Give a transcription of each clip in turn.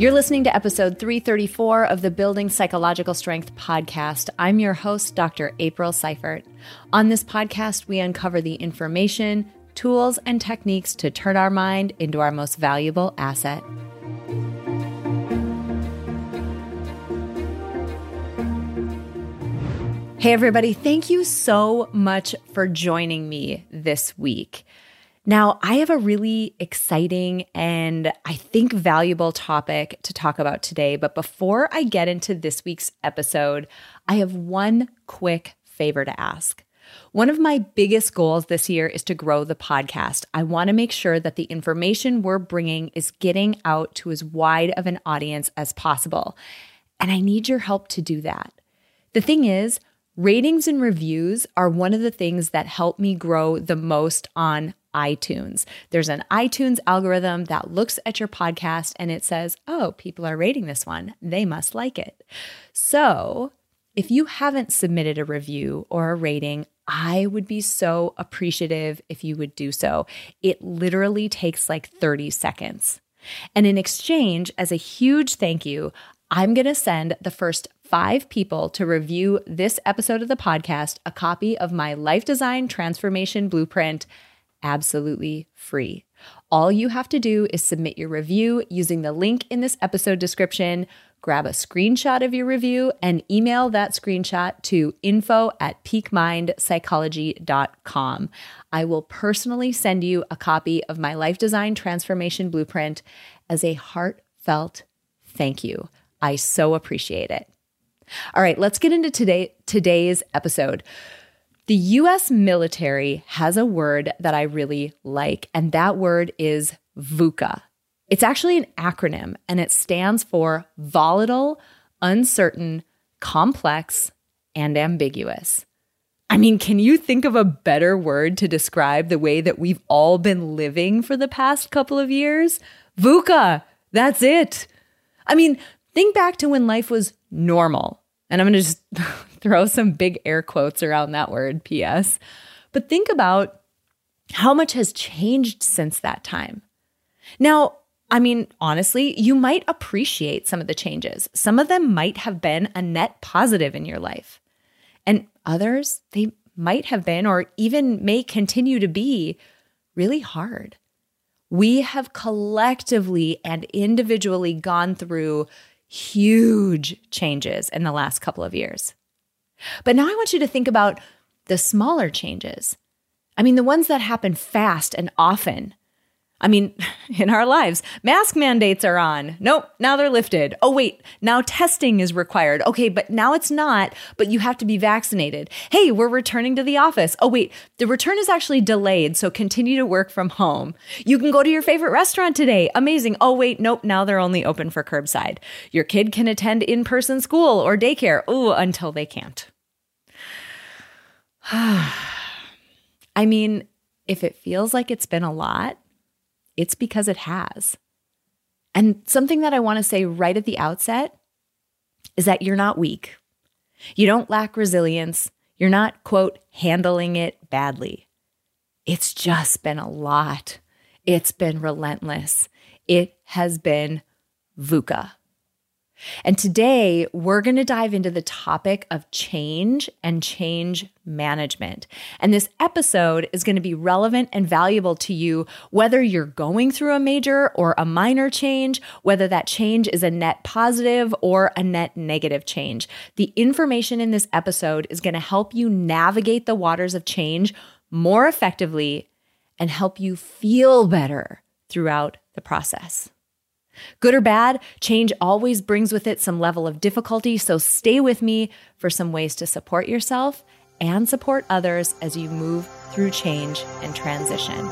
You're listening to episode 334 of the Building Psychological Strength podcast. I'm your host, Dr. April Seifert. On this podcast, we uncover the information, tools, and techniques to turn our mind into our most valuable asset. Hey, everybody, thank you so much for joining me this week. Now, I have a really exciting and I think valuable topic to talk about today. But before I get into this week's episode, I have one quick favor to ask. One of my biggest goals this year is to grow the podcast. I want to make sure that the information we're bringing is getting out to as wide of an audience as possible. And I need your help to do that. The thing is, ratings and reviews are one of the things that help me grow the most on iTunes. There's an iTunes algorithm that looks at your podcast and it says, oh, people are rating this one. They must like it. So if you haven't submitted a review or a rating, I would be so appreciative if you would do so. It literally takes like 30 seconds. And in exchange, as a huge thank you, I'm going to send the first five people to review this episode of the podcast a copy of my life design transformation blueprint absolutely free. All you have to do is submit your review using the link in this episode description. Grab a screenshot of your review and email that screenshot to info at peakmindpsychology.com. I will personally send you a copy of my life design transformation blueprint as a heartfelt thank you. I so appreciate it. All right, let's get into today today's episode. The US military has a word that I really like, and that word is VUCA. It's actually an acronym and it stands for volatile, uncertain, complex, and ambiguous. I mean, can you think of a better word to describe the way that we've all been living for the past couple of years? VUCA, that's it. I mean, think back to when life was normal. And I'm going to just throw some big air quotes around that word, PS. But think about how much has changed since that time. Now, I mean, honestly, you might appreciate some of the changes. Some of them might have been a net positive in your life. And others, they might have been or even may continue to be really hard. We have collectively and individually gone through huge changes in the last couple of years. But now I want you to think about the smaller changes. I mean, the ones that happen fast and often. I mean, in our lives, mask mandates are on. Nope, now they're lifted. Oh, wait, now testing is required. Okay, but now it's not, but you have to be vaccinated. Hey, we're returning to the office. Oh, wait, the return is actually delayed, so continue to work from home. You can go to your favorite restaurant today. Amazing. Oh, wait, nope, now they're only open for curbside. Your kid can attend in person school or daycare. Ooh, until they can't. I mean, if it feels like it's been a lot, it's because it has. And something that I want to say right at the outset is that you're not weak. You don't lack resilience. You're not, quote, handling it badly. It's just been a lot. It's been relentless. It has been VUCA. And today we're going to dive into the topic of change and change management. And this episode is going to be relevant and valuable to you whether you're going through a major or a minor change, whether that change is a net positive or a net negative change. The information in this episode is going to help you navigate the waters of change more effectively and help you feel better throughout the process. Good or bad, change always brings with it some level of difficulty, so stay with me for some ways to support yourself and support others as you move through change and transition.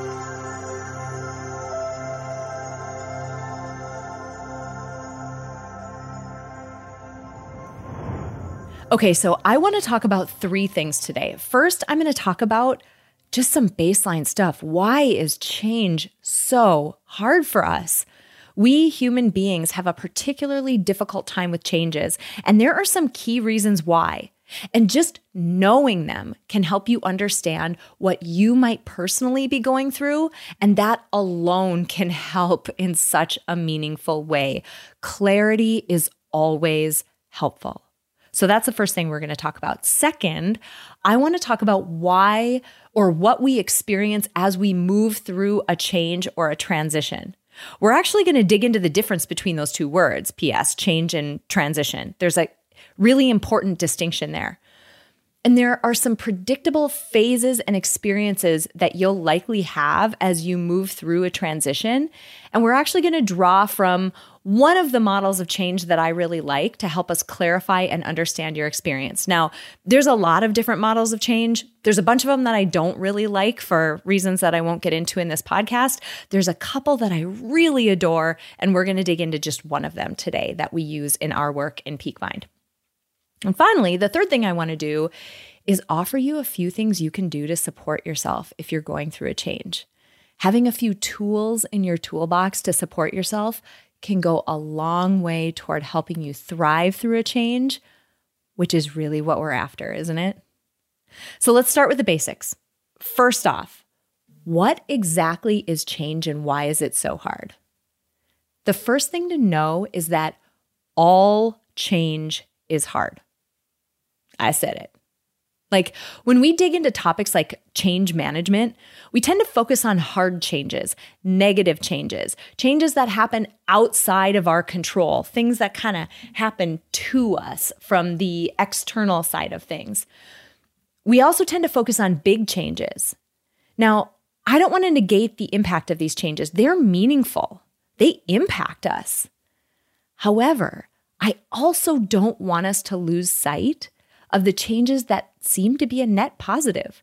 Okay, so I want to talk about three things today. First, I'm going to talk about just some baseline stuff. Why is change so hard for us? We human beings have a particularly difficult time with changes, and there are some key reasons why. And just knowing them can help you understand what you might personally be going through. And that alone can help in such a meaningful way. Clarity is always helpful. So that's the first thing we're going to talk about. Second, I want to talk about why or what we experience as we move through a change or a transition. We're actually going to dig into the difference between those two words, PS, change and transition. There's a really important distinction there. And there are some predictable phases and experiences that you'll likely have as you move through a transition. And we're actually going to draw from one of the models of change that I really like to help us clarify and understand your experience. Now, there's a lot of different models of change. There's a bunch of them that I don't really like for reasons that I won't get into in this podcast. There's a couple that I really adore, and we're going to dig into just one of them today that we use in our work in Peak Mind. And finally, the third thing I want to do is offer you a few things you can do to support yourself if you're going through a change. Having a few tools in your toolbox to support yourself can go a long way toward helping you thrive through a change, which is really what we're after, isn't it? So let's start with the basics. First off, what exactly is change and why is it so hard? The first thing to know is that all change is hard. I said it. Like when we dig into topics like change management, we tend to focus on hard changes, negative changes, changes that happen outside of our control, things that kind of happen to us from the external side of things. We also tend to focus on big changes. Now, I don't want to negate the impact of these changes, they're meaningful, they impact us. However, I also don't want us to lose sight of the changes that seem to be a net positive.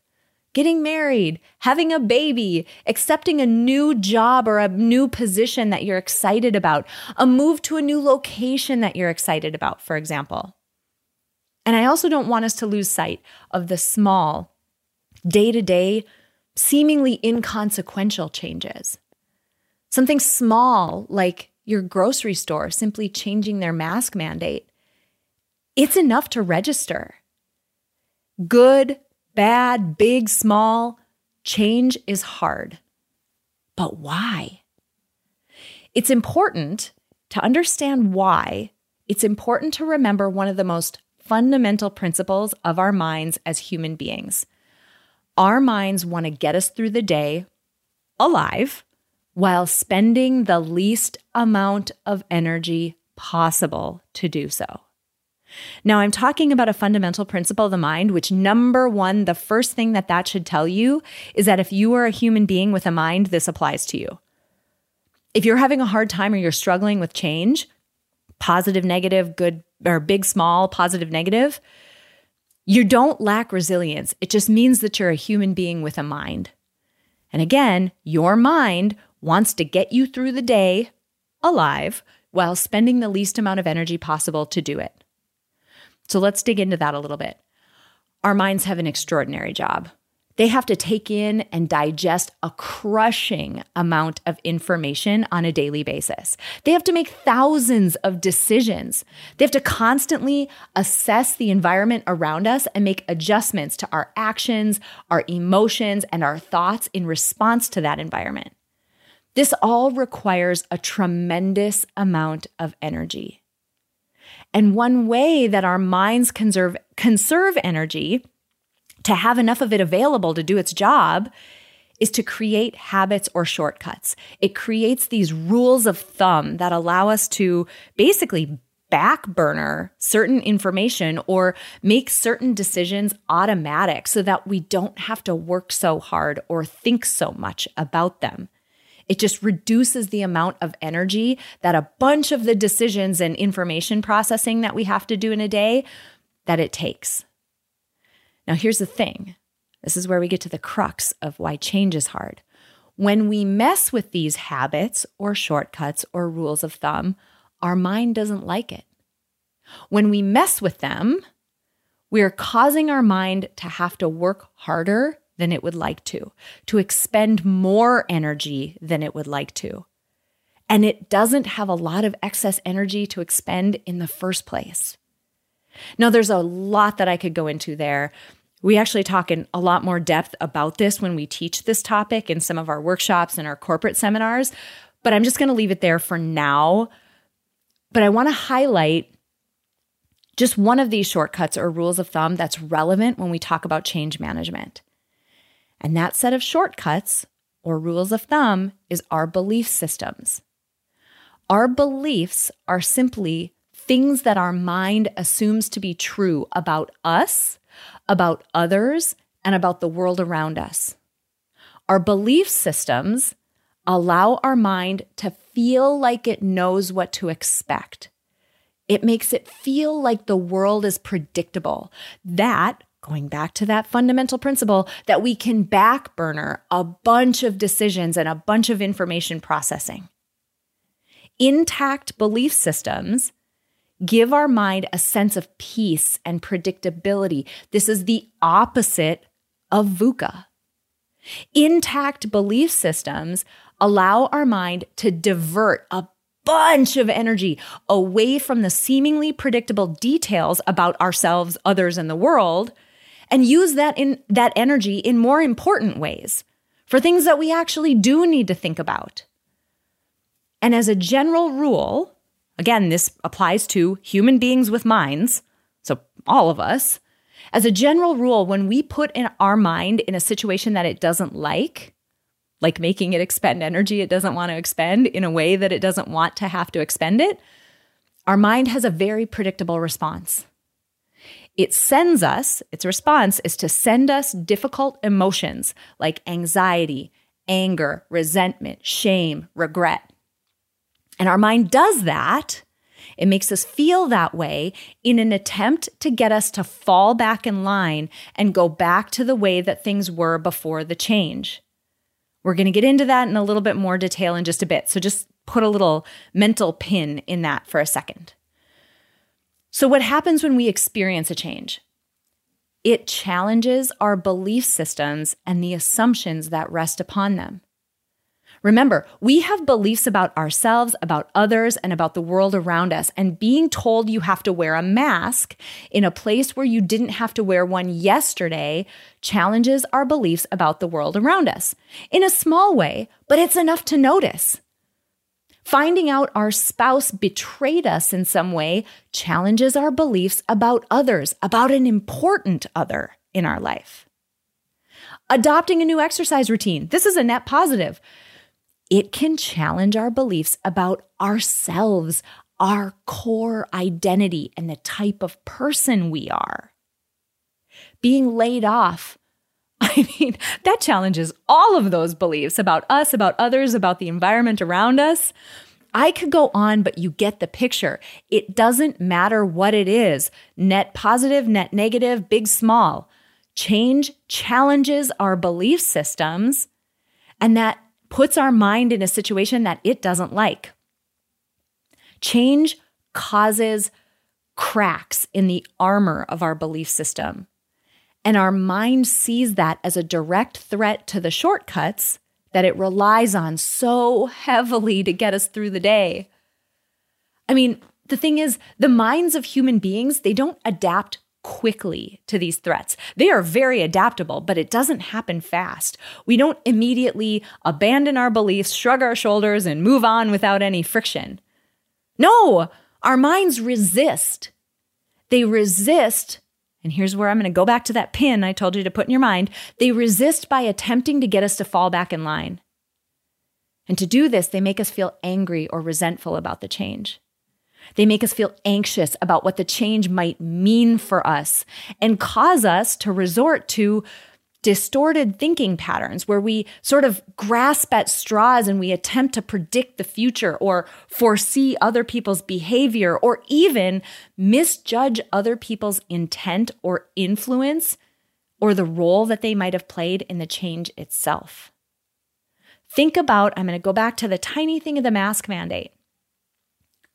Getting married, having a baby, accepting a new job or a new position that you're excited about, a move to a new location that you're excited about, for example. And I also don't want us to lose sight of the small, day to day, seemingly inconsequential changes. Something small like your grocery store simply changing their mask mandate it's enough to register. Good, bad, big, small, change is hard. But why? It's important to understand why. It's important to remember one of the most fundamental principles of our minds as human beings. Our minds want to get us through the day alive while spending the least amount of energy possible to do so. Now, I'm talking about a fundamental principle of the mind, which number one, the first thing that that should tell you is that if you are a human being with a mind, this applies to you. If you're having a hard time or you're struggling with change, positive, negative, good, or big, small, positive, negative, you don't lack resilience. It just means that you're a human being with a mind. And again, your mind wants to get you through the day alive while spending the least amount of energy possible to do it. So let's dig into that a little bit. Our minds have an extraordinary job. They have to take in and digest a crushing amount of information on a daily basis. They have to make thousands of decisions. They have to constantly assess the environment around us and make adjustments to our actions, our emotions, and our thoughts in response to that environment. This all requires a tremendous amount of energy. And one way that our minds conserve conserve energy to have enough of it available to do its job is to create habits or shortcuts. It creates these rules of thumb that allow us to basically back burner certain information or make certain decisions automatic so that we don't have to work so hard or think so much about them. It just reduces the amount of energy that a bunch of the decisions and information processing that we have to do in a day that it takes. Now here's the thing. This is where we get to the crux of why change is hard. When we mess with these habits or shortcuts or rules of thumb, our mind doesn't like it. When we mess with them, we're causing our mind to have to work harder than it would like to, to expend more energy than it would like to. And it doesn't have a lot of excess energy to expend in the first place. Now, there's a lot that I could go into there. We actually talk in a lot more depth about this when we teach this topic in some of our workshops and our corporate seminars, but I'm just going to leave it there for now. But I want to highlight just one of these shortcuts or rules of thumb that's relevant when we talk about change management. And that set of shortcuts or rules of thumb is our belief systems. Our beliefs are simply things that our mind assumes to be true about us, about others, and about the world around us. Our belief systems allow our mind to feel like it knows what to expect. It makes it feel like the world is predictable. That, going back to that fundamental principle, that we can back burner a bunch of decisions and a bunch of information processing. Intact belief systems give our mind a sense of peace and predictability. This is the opposite of VUCA. Intact belief systems allow our mind to divert a bunch of energy away from the seemingly predictable details about ourselves, others, and the world, and use that in that energy in more important ways for things that we actually do need to think about. And as a general rule, again, this applies to human beings with minds, so all of us. As a general rule, when we put in our mind in a situation that it doesn't like, like making it expend energy it doesn't want to expend in a way that it doesn't want to have to expend it, our mind has a very predictable response. It sends us, its response is to send us difficult emotions like anxiety, anger, resentment, shame, regret. And our mind does that. It makes us feel that way in an attempt to get us to fall back in line and go back to the way that things were before the change. We're going to get into that in a little bit more detail in just a bit. So just put a little mental pin in that for a second. So, what happens when we experience a change? It challenges our belief systems and the assumptions that rest upon them. Remember, we have beliefs about ourselves, about others, and about the world around us. And being told you have to wear a mask in a place where you didn't have to wear one yesterday challenges our beliefs about the world around us in a small way, but it's enough to notice. Finding out our spouse betrayed us in some way challenges our beliefs about others, about an important other in our life. Adopting a new exercise routine. This is a net positive it can challenge our beliefs about ourselves, our core identity, and the type of person we are. Being laid off, I mean, that challenges all of those beliefs about us, about others, about the environment around us. I could go on, but you get the picture. It doesn't matter what it is net positive, net negative, big, small. Change challenges our belief systems, and that puts our mind in a situation that it doesn't like. Change causes cracks in the armor of our belief system. And our mind sees that as a direct threat to the shortcuts that it relies on so heavily to get us through the day. I mean, the thing is, the minds of human beings, they don't adapt quickly to these threats. They are very adaptable, but it doesn't happen fast. We don't immediately abandon our beliefs, shrug our shoulders, and move on without any friction. No, our minds resist. They resist. And here's where I'm going to go back to that pin I told you to put in your mind. They resist by attempting to get us to fall back in line. And to do this, they make us feel angry or resentful about the change. They make us feel anxious about what the change might mean for us and cause us to resort to distorted thinking patterns where we sort of grasp at straws and we attempt to predict the future or foresee other people's behavior or even misjudge other people's intent or influence or the role that they might have played in the change itself. Think about, I'm going to go back to the tiny thing of the mask mandate.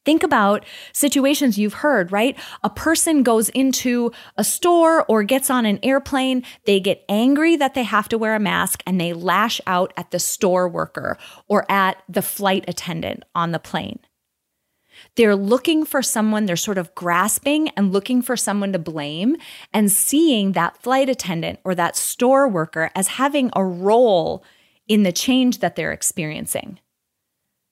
Think about situations you've heard, right? A person goes into a store or gets on an airplane. They get angry that they have to wear a mask and they lash out at the store worker or at the flight attendant on the plane. They're looking for someone, they're sort of grasping and looking for someone to blame and seeing that flight attendant or that store worker as having a role in the change that they're experiencing.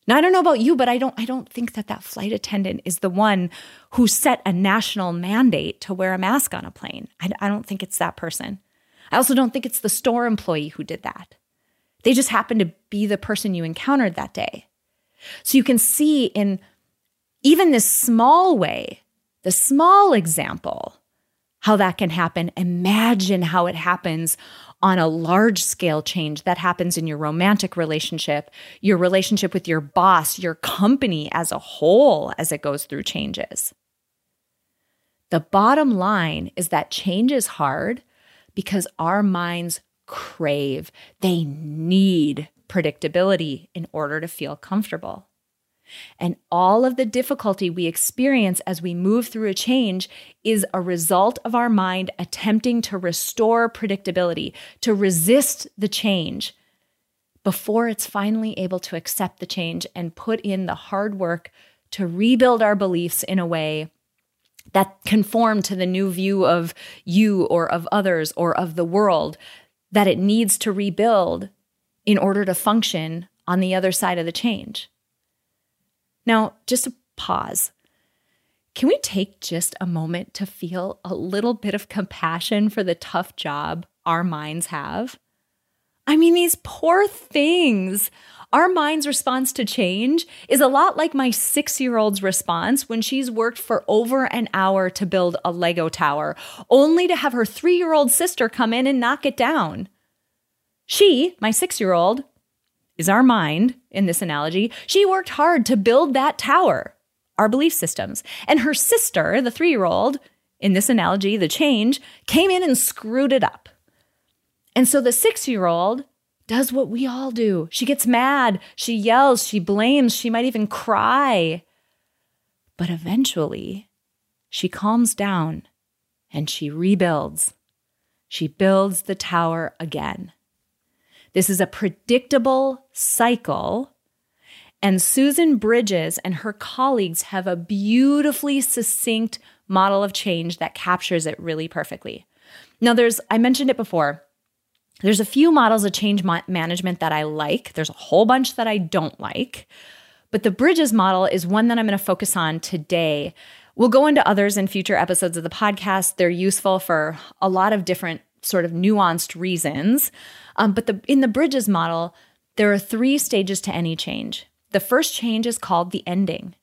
Now I don't know about you, but I don't I don't think that that flight attendant is the one who set a national mandate to wear a mask on a plane. I, I don't think it's that person. I also don't think it's the store employee who did that. They just happened to be the person you encountered that day. So you can see in even this small way, the small example, how that can happen. Imagine how it happens on a large scale change that happens in your romantic relationship, your relationship with your boss, your company as a whole as it goes through changes. The bottom line is that change is hard because our minds crave, they need predictability in order to feel comfortable. And all of the difficulty we experience as we move through a change is a result of our mind attempting to restore predictability, to resist the change before it's finally able to accept the change and put in the hard work to rebuild our beliefs in a way that conform to the new view of you or of others or of the world that it needs to rebuild in order to function on the other side of the change. Now, just a pause. Can we take just a moment to feel a little bit of compassion for the tough job our minds have? I mean, these poor things. Our mind's response to change is a lot like my six year old's response when she's worked for over an hour to build a Lego tower, only to have her three year old sister come in and knock it down. She, my six year old, is our mind in this analogy. She worked hard to build that tower, our belief systems. And her sister, the three year old, in this analogy, the change, came in and screwed it up. And so the six year old does what we all do. She gets mad, she yells, she blames, she might even cry. But eventually, she calms down and she rebuilds. She builds the tower again. This is a predictable cycle. And Susan Bridges and her colleagues have a beautifully succinct model of change that captures it really perfectly. Now, there's, I mentioned it before, there's a few models of change management that I like. There's a whole bunch that I don't like. But the Bridges model is one that I'm going to focus on today. We'll go into others in future episodes of the podcast. They're useful for a lot of different sort of nuanced reasons. Um, but the, in the Bridges model, there are three stages to any change. The first change is called the ending.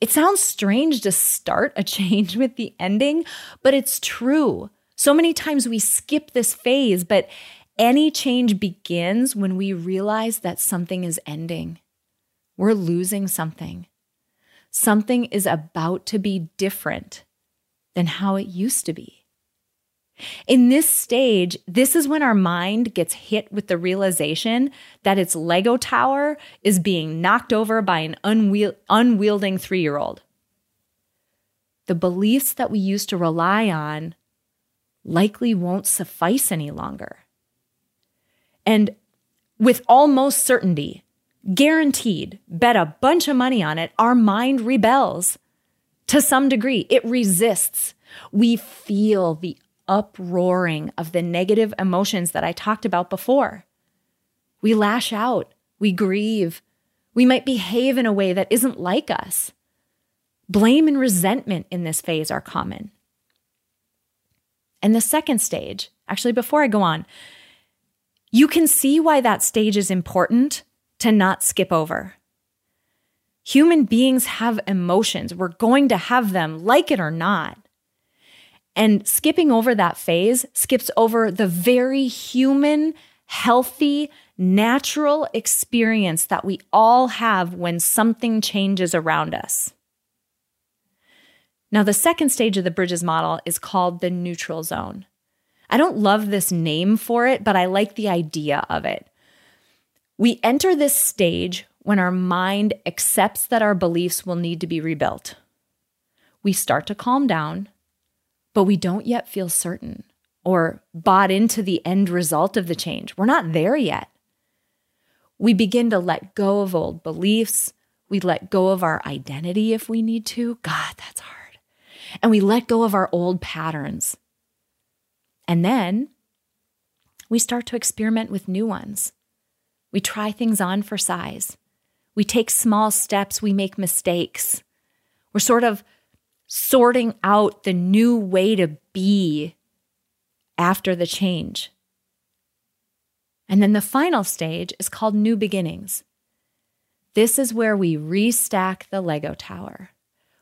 It sounds strange to start a change with the ending, but it's true. So many times we skip this phase, but any change begins when we realize that something is ending. We're losing something. Something is about to be different than how it used to be. In this stage, this is when our mind gets hit with the realization that its Lego tower is being knocked over by an unwiel- unwielding three year old. The beliefs that we used to rely on likely won't suffice any longer. And with almost certainty, guaranteed, bet a bunch of money on it, our mind rebels to some degree. It resists. We feel the uproaring of the negative emotions that I talked about before. We lash out, we grieve, we might behave in a way that isn't like us. Blame and resentment in this phase are common. And the second stage, actually, before I go on, you can see why that stage is important to not skip over. Human beings have emotions. We're going to have them, like it or not. And skipping over that phase skips over the very human, healthy, natural experience that we all have when something changes around us. Now, the second stage of the Bridges model is called the neutral zone. I don't love this name for it, but I like the idea of it. We enter this stage when our mind accepts that our beliefs will need to be rebuilt. We start to calm down but we don't yet feel certain or bought into the end result of the change. We're not there yet. We begin to let go of old beliefs. We let go of our identity if we need to. God, that's hard. And we let go of our old patterns. And then we start to experiment with new ones. We try things on for size. We take small steps. We make mistakes. We're sort of sorting out the new way to be after the change. And then the final stage is called new beginnings. This is where we restack the Lego tower.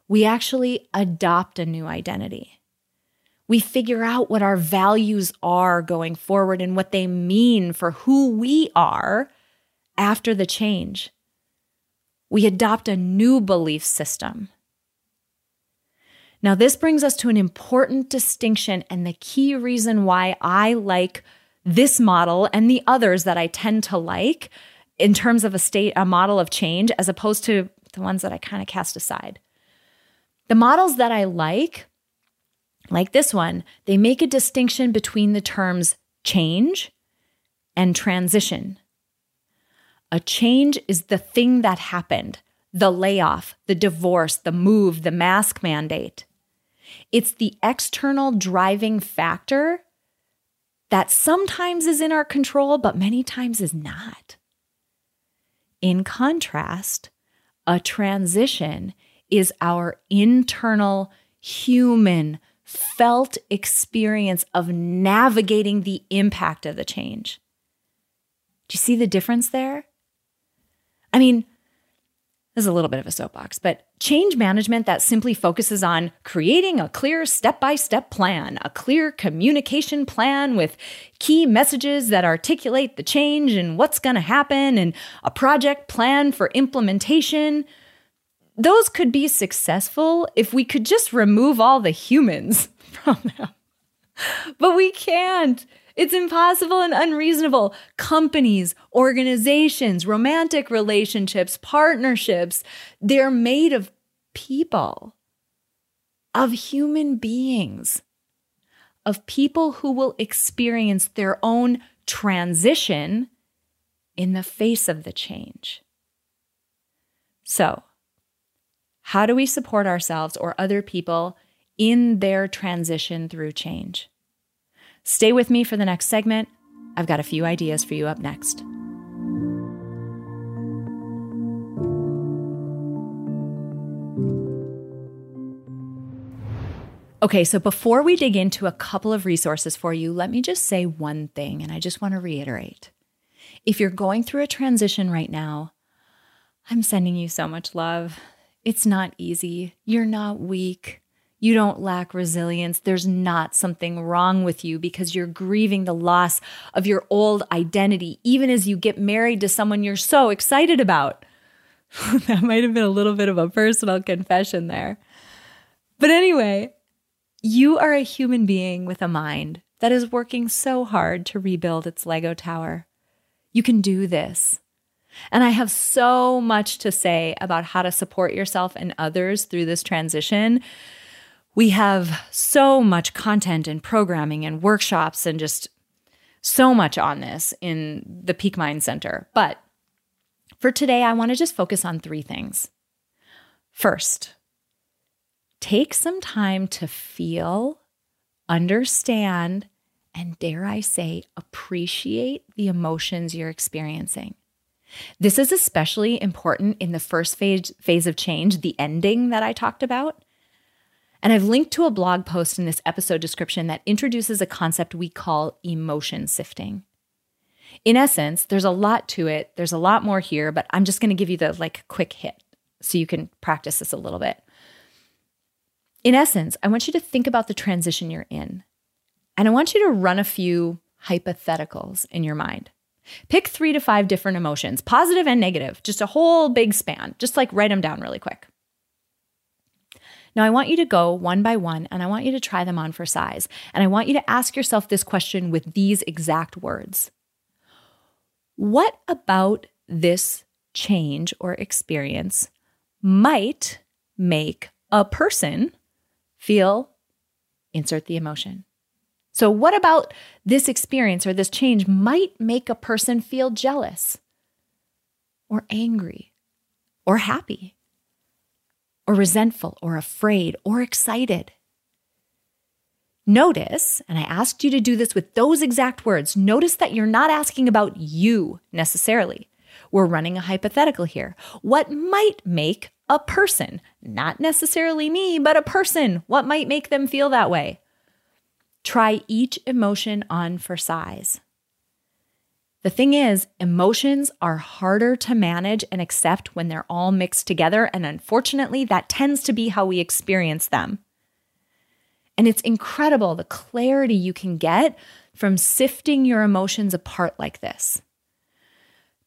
We actually adopt a new identity. We figure out what our values are going forward and what they mean for who we are after the change. We adopt a new belief system. Now, this brings us to an important distinction and the key reason why I like this model and the others that I tend to like in terms of a state, a model of change, as opposed to the ones that I kind of cast aside. The models that I like, like this one, they make a distinction between the terms change and transition. A change is the thing that happened the layoff, the divorce, the move, the mask mandate. It's the external driving factor that sometimes is in our control, but many times is not. In contrast, a transition is our internal human felt experience of navigating the impact of the change. Do you see the difference there? I mean, this is a little bit of a soapbox, but change management that simply focuses on creating a clear step by step plan, a clear communication plan with key messages that articulate the change and what's going to happen, and a project plan for implementation. Those could be successful if we could just remove all the humans from them. But we can't. It's impossible and unreasonable. Companies, organizations, romantic relationships, partnerships, they're made of people, of human beings, of people who will experience their own transition in the face of the change. So, how do we support ourselves or other people in their transition through change? Stay with me for the next segment. I've got a few ideas for you up next. Okay, so before we dig into a couple of resources for you, let me just say one thing, and I just want to reiterate. If you're going through a transition right now, I'm sending you so much love. It's not easy. You're not weak. You don't lack resilience. There's not something wrong with you because you're grieving the loss of your old identity, even as you get married to someone you're so excited about. that might have been a little bit of a personal confession there. But anyway, you are a human being with a mind that is working so hard to rebuild its Lego tower. You can do this. And I have so much to say about how to support yourself and others through this transition we have so much content and programming and workshops and just so much on this in the Peak Mind Center. But for today, I want to just focus on three things. First, take some time to feel, understand, and dare I say, appreciate the emotions you're experiencing. This is especially important in the first phase, phase of change, the ending that I talked about. And I've linked to a blog post in this episode description that introduces a concept we call emotion sifting. In essence, there's a lot to it. There's a lot more here, but I'm just going to give you the like quick hit so you can practice this a little bit. In essence, I want you to think about the transition you're in. And I want you to run a few hypotheticals in your mind. Pick three to five different emotions, positive and negative, just a whole big span. Just like write them down really quick. Now, I want you to go one by one and I want you to try them on for size. And I want you to ask yourself this question with these exact words What about this change or experience might make a person feel, insert the emotion. So, what about this experience or this change might make a person feel jealous or angry or happy or resentful or afraid or excited. Notice, and I asked you to do this with those exact words, notice that you're not asking about you necessarily. We're running a hypothetical here. What might make a person, not necessarily me, but a person, what might make them feel that way? Try each emotion on for size. The thing is, emotions are harder to manage and accept when they're all mixed together. And unfortunately, that tends to be how we experience them. And it's incredible the clarity you can get from sifting your emotions apart like this.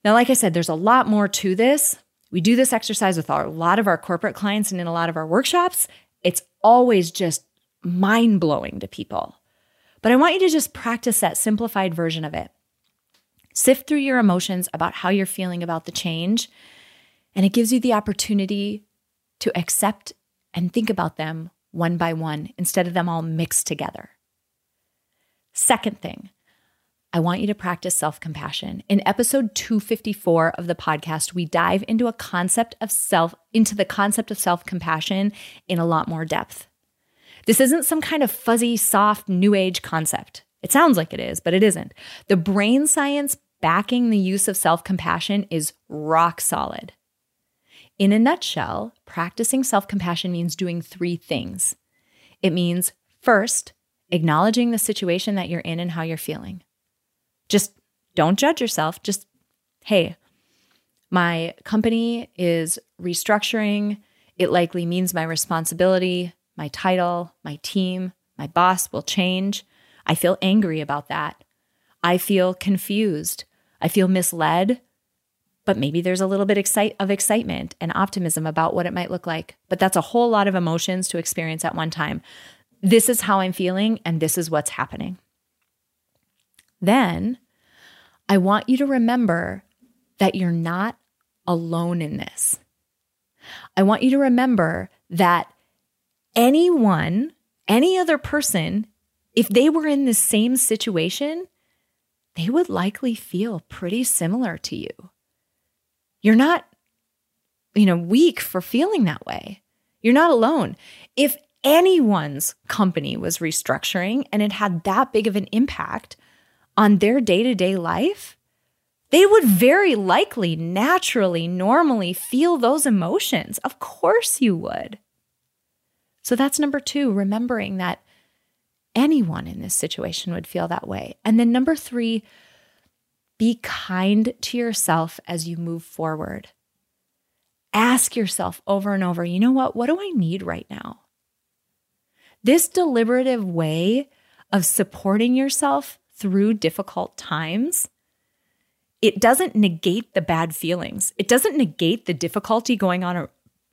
Now, like I said, there's a lot more to this. We do this exercise with a lot of our corporate clients and in a lot of our workshops. It's always just mind blowing to people. But I want you to just practice that simplified version of it. Sift through your emotions about how you're feeling about the change, and it gives you the opportunity to accept and think about them one by one instead of them all mixed together. Second thing, I want you to practice self compassion. In episode 254 of the podcast, we dive into a concept of self, into the concept of self compassion in a lot more depth. This isn't some kind of fuzzy, soft, new age concept. It sounds like it is, but it isn't. The brain science backing the use of self compassion is rock solid. In a nutshell, practicing self compassion means doing three things. It means, first, acknowledging the situation that you're in and how you're feeling. Just don't judge yourself. Just, hey, my company is restructuring. It likely means my responsibility, my title, my team, my boss will change. I feel angry about that. I feel confused. I feel misled, but maybe there's a little bit of excitement and optimism about what it might look like. But that's a whole lot of emotions to experience at one time. This is how I'm feeling, and this is what's happening. Then I want you to remember that you're not alone in this. I want you to remember that anyone, any other person, if they were in the same situation, they would likely feel pretty similar to you. You're not, you know, weak for feeling that way. You're not alone. If anyone's company was restructuring and it had that big of an impact on their day to day life, they would very likely, naturally, normally feel those emotions. Of course, you would. So that's number two, remembering that anyone in this situation would feel that way. And then number three, be kind to yourself as you move forward. Ask yourself over and over, you know what? What do I need right now? This deliberative way of supporting yourself through difficult times, it doesn't negate the bad feelings. It doesn't negate the difficulty going on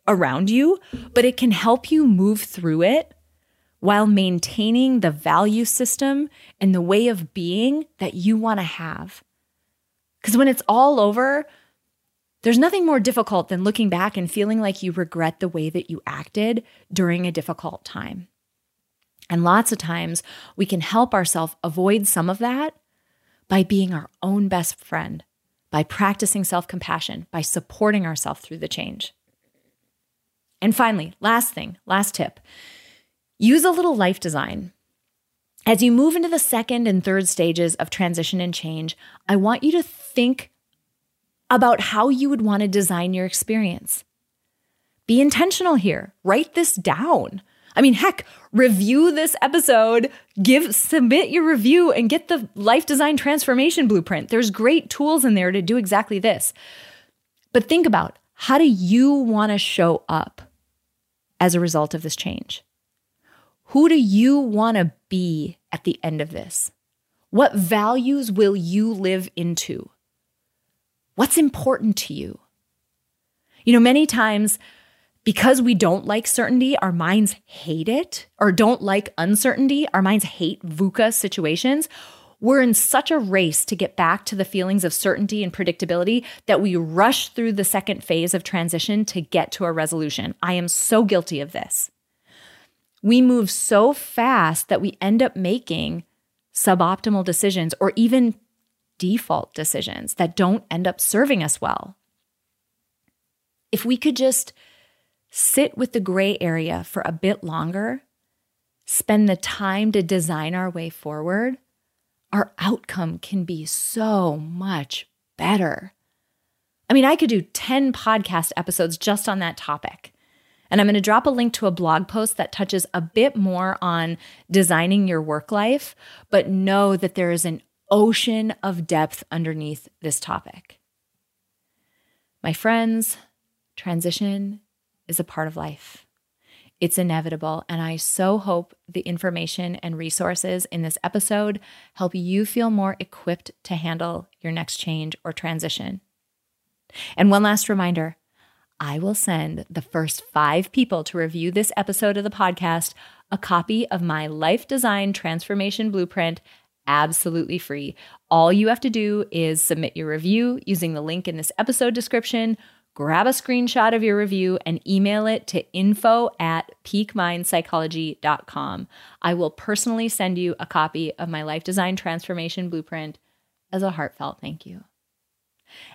around you, but it can help you move through it while maintaining the value system and the way of being that you want to have. Because when it's all over, there's nothing more difficult than looking back and feeling like you regret the way that you acted during a difficult time. And lots of times we can help ourselves avoid some of that by being our own best friend, by practicing self compassion, by supporting ourselves through the change. And finally, last thing, last tip Use a little life design. As you move into the second and third stages of transition and change, I want you to think about how you would want to design your experience. Be intentional here. Write this down. I mean, heck, review this episode, give submit your review and get the life design transformation blueprint. There's great tools in there to do exactly this. But think about how do you want to show up as a result of this change? Who do you want to be at the end of this? What values will you live into? What's important to you? You know, many times, because we don't like certainty, our minds hate it, or don't like uncertainty, our minds hate VUCA situations. We're in such a race to get back to the feelings of certainty and predictability that we rush through the second phase of transition to get to a resolution. I am so guilty of this we move so fast that we end up making suboptimal decisions or even default decisions that don't end up serving us well. If we could just sit with the gray area for a bit longer, spend the time to design our way forward, our outcome can be so much better. I mean, I could do 10 podcast episodes just on that topic. And I'm going to drop a link to a blog post that touches a bit more on designing your work life, but know that there is an ocean of depth underneath this topic. My friends, transition is a part of life. It's inevitable, and I so hope the information and resources in this episode help you feel more equipped to handle your next change or transition. And one last reminder I will send the first five people to review this episode of the podcast a copy of my life design transformation blueprint absolutely free. All you have to do is submit your review using the link in this episode description grab a screenshot of your review and email it to info at peakmindpsychology.com. I will personally send you a copy of my life design transformation blueprint as a heartfelt thank you.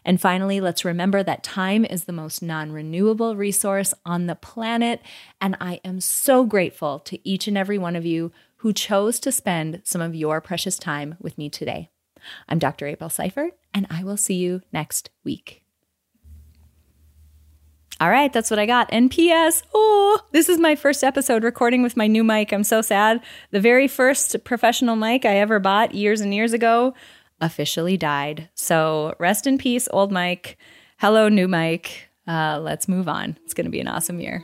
And finally, let's remember that time is the most non renewable resource on the planet. And I am so grateful to each and every one of you who chose to spend some of your precious time with me today. I'm Dr. April Seifert, and I will see you next week. All right, that's what I got. And P.S. Oh, this is my first episode recording with my new mic. I'm so sad. The very first professional mic I ever bought years and years ago officially died. So rest in peace, old Mike. Hello, new Mike. Uh, let's move on. It's going to be an awesome year.